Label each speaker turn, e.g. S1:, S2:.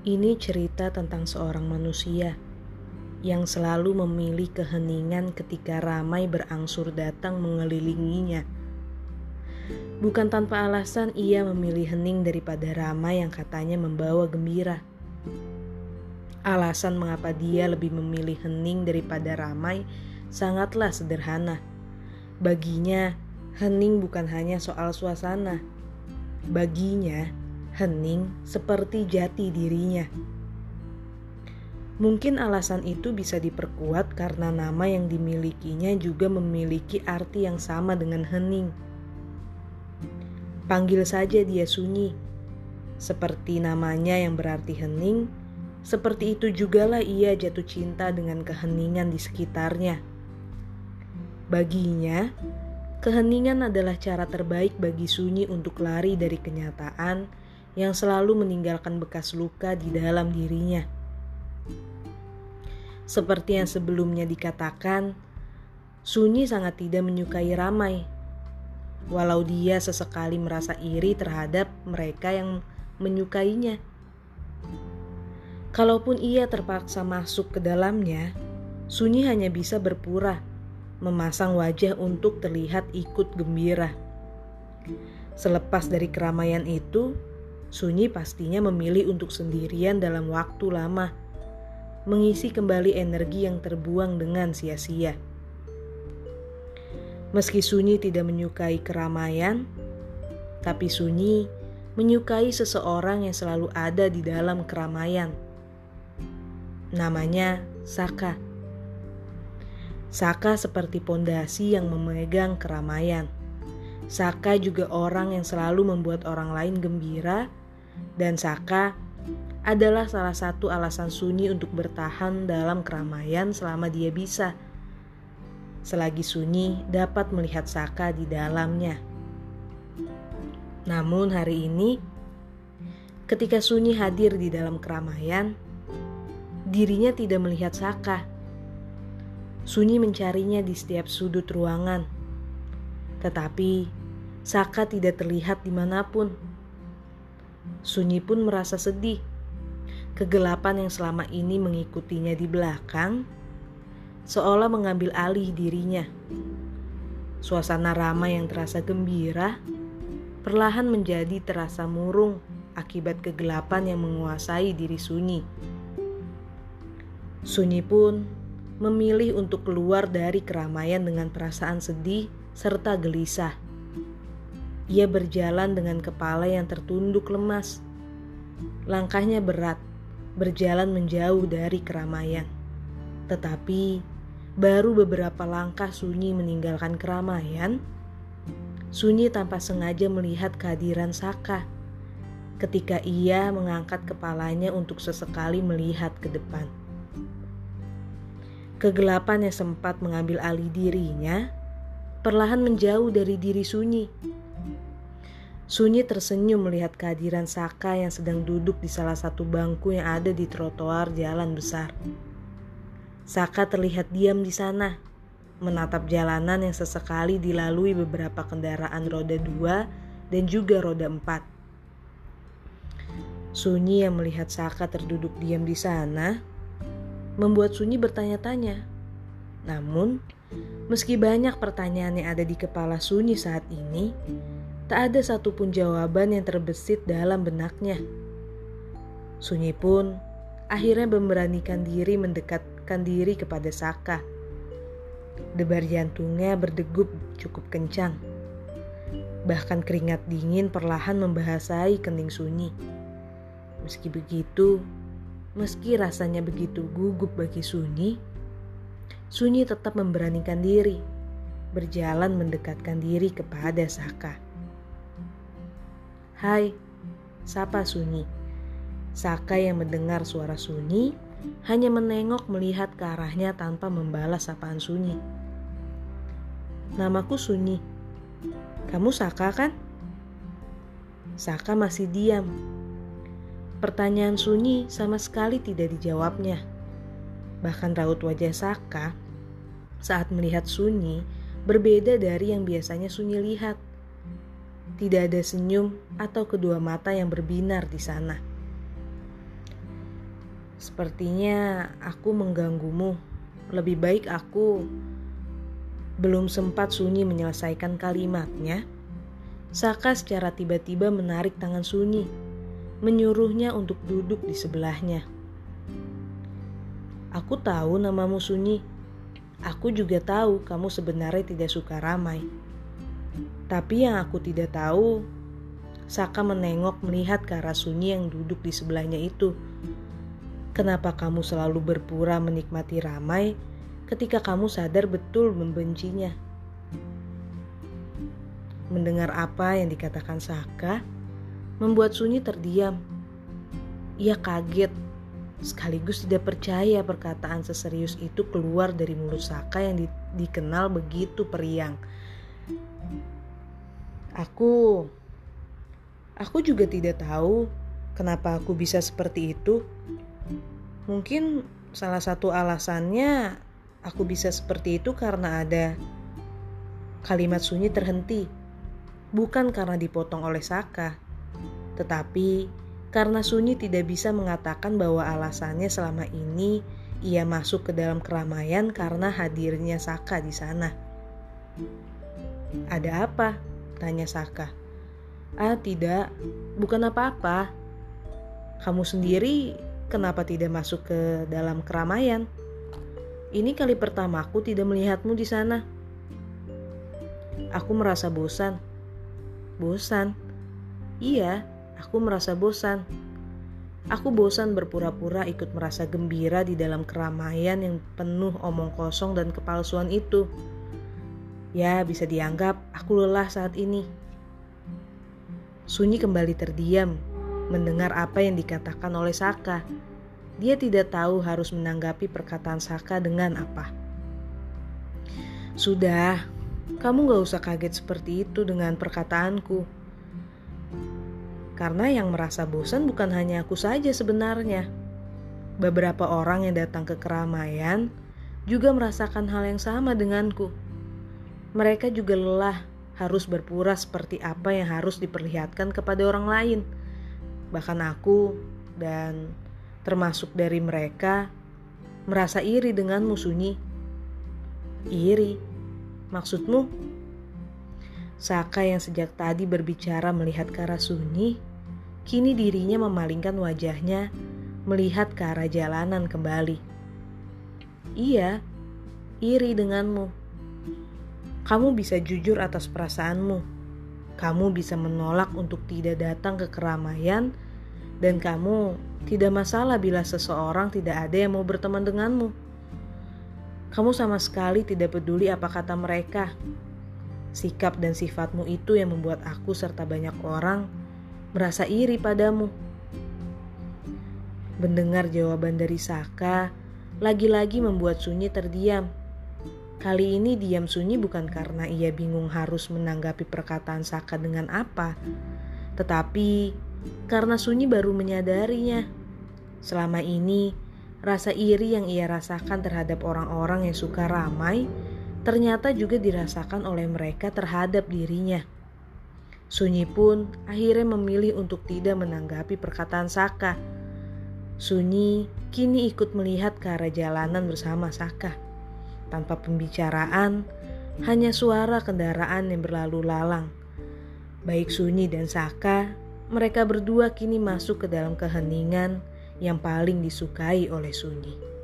S1: Ini cerita tentang seorang manusia yang selalu memilih keheningan ketika ramai berangsur datang mengelilinginya. Bukan tanpa alasan ia memilih hening daripada ramai yang katanya membawa gembira. Alasan mengapa dia lebih memilih hening daripada ramai sangatlah sederhana. Baginya, hening bukan hanya soal suasana. Baginya, hening seperti jati dirinya. Mungkin alasan itu bisa diperkuat karena nama yang dimilikinya juga memiliki arti yang sama dengan hening. Panggil saja dia sunyi, seperti namanya yang berarti hening. Seperti itu jugalah ia jatuh cinta dengan keheningan di sekitarnya. Baginya, keheningan adalah cara terbaik bagi sunyi untuk lari dari kenyataan yang selalu meninggalkan bekas luka di dalam dirinya. Seperti yang sebelumnya dikatakan, Sunyi sangat tidak menyukai ramai. Walau dia sesekali merasa iri terhadap mereka yang menyukainya. Kalaupun ia terpaksa masuk ke dalamnya, Sunyi hanya bisa berpura, memasang wajah untuk terlihat ikut gembira. Selepas dari keramaian itu, Sunyi pastinya memilih untuk sendirian dalam waktu lama mengisi kembali energi yang terbuang dengan sia-sia. Meski Sunyi tidak menyukai keramaian, tapi Sunyi menyukai seseorang yang selalu ada di dalam keramaian. Namanya Saka. Saka seperti pondasi yang memegang keramaian. Saka juga orang yang selalu membuat orang lain gembira, dan Saka adalah salah satu alasan Sunyi untuk bertahan dalam keramaian selama dia bisa. Selagi Sunyi dapat melihat Saka di dalamnya. Namun hari ini, ketika Sunyi hadir di dalam keramaian, dirinya tidak melihat Saka. Sunyi mencarinya di setiap sudut ruangan. Tetapi Saka tidak terlihat di mana pun. Sunyi pun merasa sedih Kegelapan yang selama ini mengikutinya di belakang seolah mengambil alih dirinya. Suasana ramai yang terasa gembira perlahan menjadi terasa murung akibat kegelapan yang menguasai diri Sunyi. Sunyi pun memilih untuk keluar dari keramaian dengan perasaan sedih serta gelisah. Ia berjalan dengan kepala yang tertunduk lemas. Langkahnya berat, berjalan menjauh dari keramaian. Tetapi baru beberapa langkah Sunyi meninggalkan keramaian, Sunyi tanpa sengaja melihat kehadiran Saka ketika ia mengangkat kepalanya untuk sesekali melihat ke depan. Kegelapan yang sempat mengambil alih dirinya perlahan menjauh dari diri Sunyi Sunyi tersenyum melihat kehadiran Saka yang sedang duduk di salah satu bangku yang ada di trotoar jalan besar. Saka terlihat diam di sana, menatap jalanan yang sesekali dilalui beberapa kendaraan roda dua dan juga roda empat. Sunyi yang melihat Saka terduduk diam di sana, membuat Sunyi bertanya-tanya. Namun, meski banyak pertanyaan yang ada di kepala Sunyi saat ini, Tak ada satupun jawaban yang terbesit dalam benaknya. Sunyi pun akhirnya memberanikan diri mendekatkan diri kepada Saka. Debar jantungnya berdegup cukup kencang. Bahkan keringat dingin perlahan membahasai kening Sunyi. Meski begitu, meski rasanya begitu gugup bagi Sunyi, Sunyi tetap memberanikan diri, berjalan mendekatkan diri kepada Saka. Hai, sapa Sunyi. Saka yang mendengar suara Sunyi hanya menengok melihat ke arahnya tanpa membalas sapaan Sunyi. Namaku Sunyi. Kamu Saka kan? Saka masih diam. Pertanyaan Sunyi sama sekali tidak dijawabnya. Bahkan raut wajah Saka saat melihat Sunyi berbeda dari yang biasanya Sunyi lihat. Tidak ada senyum atau kedua mata yang berbinar di sana. Sepertinya aku mengganggumu. Lebih baik aku belum sempat Sunyi menyelesaikan kalimatnya. Saka secara tiba-tiba menarik tangan Sunyi, menyuruhnya untuk duduk di sebelahnya. Aku tahu namamu Sunyi. Aku juga tahu kamu sebenarnya tidak suka ramai. Tapi yang aku tidak tahu, Saka menengok melihat ke arah Sunyi yang duduk di sebelahnya itu. Kenapa kamu selalu berpura menikmati ramai ketika kamu sadar betul membencinya. Mendengar apa yang dikatakan Saka, membuat Sunyi terdiam. Ia kaget, sekaligus tidak percaya perkataan seserius itu keluar dari mulut Saka yang di dikenal begitu periang. Aku, aku juga tidak tahu kenapa aku bisa seperti itu. Mungkin salah satu alasannya Aku bisa seperti itu karena ada kalimat sunyi terhenti, bukan karena dipotong oleh Saka, tetapi karena Sunyi tidak bisa mengatakan bahwa alasannya selama ini ia masuk ke dalam keramaian karena hadirnya Saka di sana. Ada apa? Tanya Saka. Ah tidak, bukan apa-apa. Kamu sendiri kenapa tidak masuk ke dalam keramaian? Ini kali pertamaku tidak melihatmu di sana. Aku merasa bosan. Bosan? Iya, aku merasa bosan. Aku bosan berpura-pura ikut merasa gembira di dalam keramaian yang penuh omong kosong dan kepalsuan itu. Ya, bisa dianggap aku lelah saat ini. Sunyi kembali terdiam, mendengar apa yang dikatakan oleh Saka. Dia tidak tahu harus menanggapi perkataan Saka dengan apa. Sudah, kamu gak usah kaget seperti itu dengan perkataanku. Karena yang merasa bosan bukan hanya aku saja sebenarnya. Beberapa orang yang datang ke keramaian juga merasakan hal yang sama denganku. Mereka juga lelah harus berpura seperti apa yang harus diperlihatkan kepada orang lain. Bahkan aku dan termasuk dari mereka, merasa iri denganmu Sunyi. Iri? Maksudmu? Saka yang sejak tadi berbicara melihat ke arah Sunyi, kini dirinya memalingkan wajahnya melihat ke arah jalanan kembali. Iya, iri denganmu. Kamu bisa jujur atas perasaanmu. Kamu bisa menolak untuk tidak datang ke keramaian dan kamu tidak masalah bila seseorang tidak ada yang mau berteman denganmu. Kamu sama sekali tidak peduli apa kata mereka. Sikap dan sifatmu itu yang membuat aku serta banyak orang merasa iri padamu. Mendengar jawaban dari Saka, lagi-lagi membuat Sunyi terdiam. Kali ini diam Sunyi bukan karena ia bingung harus menanggapi perkataan Saka dengan apa, tetapi karena Sunyi baru menyadarinya. Selama ini, rasa iri yang ia rasakan terhadap orang-orang yang suka ramai ternyata juga dirasakan oleh mereka terhadap dirinya. Sunyi pun akhirnya memilih untuk tidak menanggapi perkataan Saka. Sunyi kini ikut melihat ke arah jalanan bersama Saka. Tanpa pembicaraan, hanya suara kendaraan yang berlalu lalang. Baik Sunyi dan Saka mereka berdua kini masuk ke dalam keheningan yang paling disukai oleh Sunyi.